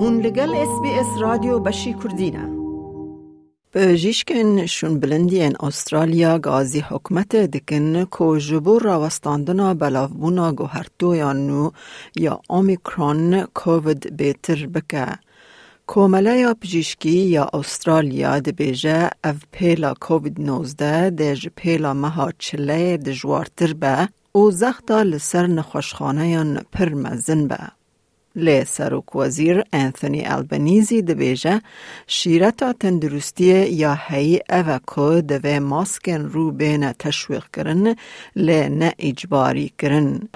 هون لگل اس بی اس رادیو بشی کردینه بجیشکن شون بلندین استرالیا گازی حکمت دکن کو جبور راوستاندنا بلافبونا گوهرتو نو یا اومیکرون کووید بیتر بکه. کومله پزیشکی یا استرالیا دبیجه اف پیلا کووید 19 دج پیلا مها چله دجوارتر به او زختا لسر نخوشخانه یان پر مزن به. لی سروک وزیر انثونی البنیزی دبیجه شیرتا تندرستی یا هی اوکو دوی ماسکن رو بین تشویق کرن لی نه اجباری کرن.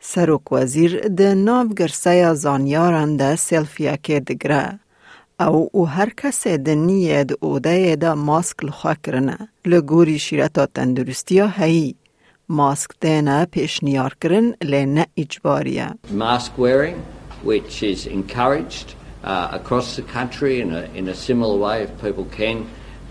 سروک وزیر ده ناو گرسه زانیاران ده سلفیا که دگره. او او هر کس دنیه ده اوده ده ماسک لخوا کرنه. لگوری شیرتا تندرستی هی ماسک دینا پیشنیار کرن لینه اجباریه. Mask wearing, which is encouraged uh, across the country in a, in a similar way if people can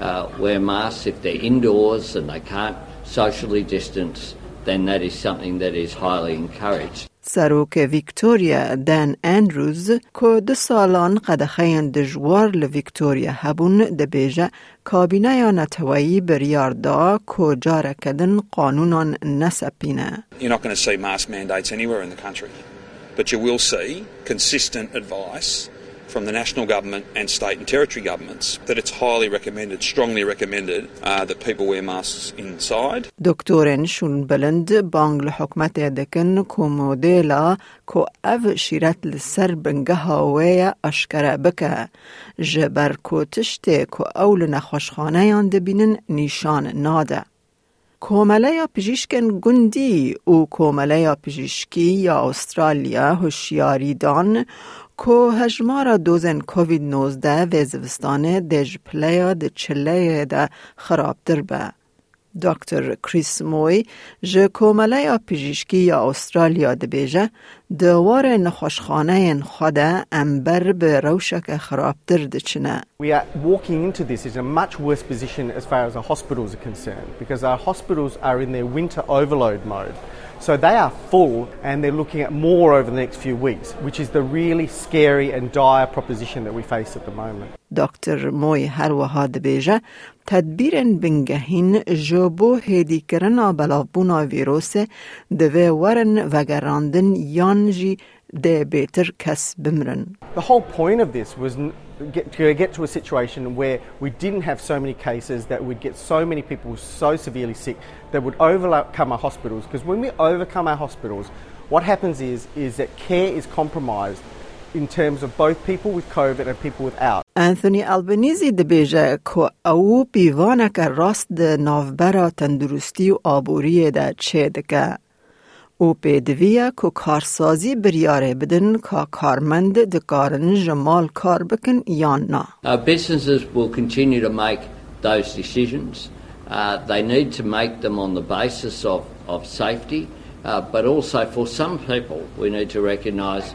uh, wear masks if they're indoors and they can't socially distance then that is something that is highly encouraged. سروک ویکتوریا دن اندروز که دو سالان قدخین دجوار لویکتوریا هبون دبیجه کابینه یا نتوایی بریار دا که جاره کدن قانونان نسپینه. You're not going to see mask from the national government and state and territory governments that it's highly recommended, strongly recommended, uh, that people wear masks inside. دکتورن شون بلند بانگ لحکمت دکن کو مدیلا کو أو شیرت لسر بنگه هاوی اشکره بکه جبر کو تشته کو اول نخوشخانه یان دبینن نیشان ناده. کومله پزشکن گندی أو کومله پزشکی یا استرالیا هوشیاری دان کو هجمارا دوزن کووید 19 و زوستانه دج پلیا د چله ده خرابتر به. دکتر کریس موی جه کومله یا پزشکی یا استرالیا ده بیجه دوار نخوشخانه خوده امبر به روشک خرابتر ده چنه. We are walking into this in a much worse position as far as our hospitals are concerned because our hospitals are in their winter overload mode. So they are full and they're looking at more over the next few weeks, which is the really scary and dire proposition that we face at the moment. دکتر موی هر وها دبیجه تدبیر بنگهین جبو هیدی کرنا بلافبونا ویروس دوی ورن وگراندن یانجی ده بیتر کس بمرن. The whole point of this was n- get, to get to a situation where we didn't have so many cases that would get so many people so severely sick that would overcome our hospitals. Because when we overcome our hospitals, what happens is, is that care is compromised in terms of both people with COVID and people without. انثونی البنیزی دبیجه که او بیوانه که راست ده نافبرا تندرستی و آبوری ده چه دکه. او پیدویه که کارسازی بریاره بدن که کارمند دکارن جمال کار بکن یا نه. Uh, businesses will continue to make those decisions. Uh, they need to make them on the basis of, of safety, uh, but also for some people, we need to recognise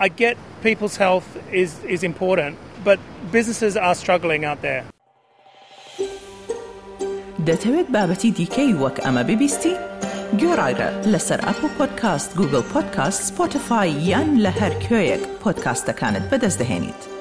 I get people's health is, is important, but businesses are struggling out there. دەتەوێت بابەتی دیکەی وەک ئەمە ببیستی؟ گۆڕایرە لەسەر ئەپ و پۆدکاست گوگل پۆدکاست سپۆتفاای یان لە هەر کوێیەک پۆدکاستەکانت بەدەستدەێنیت.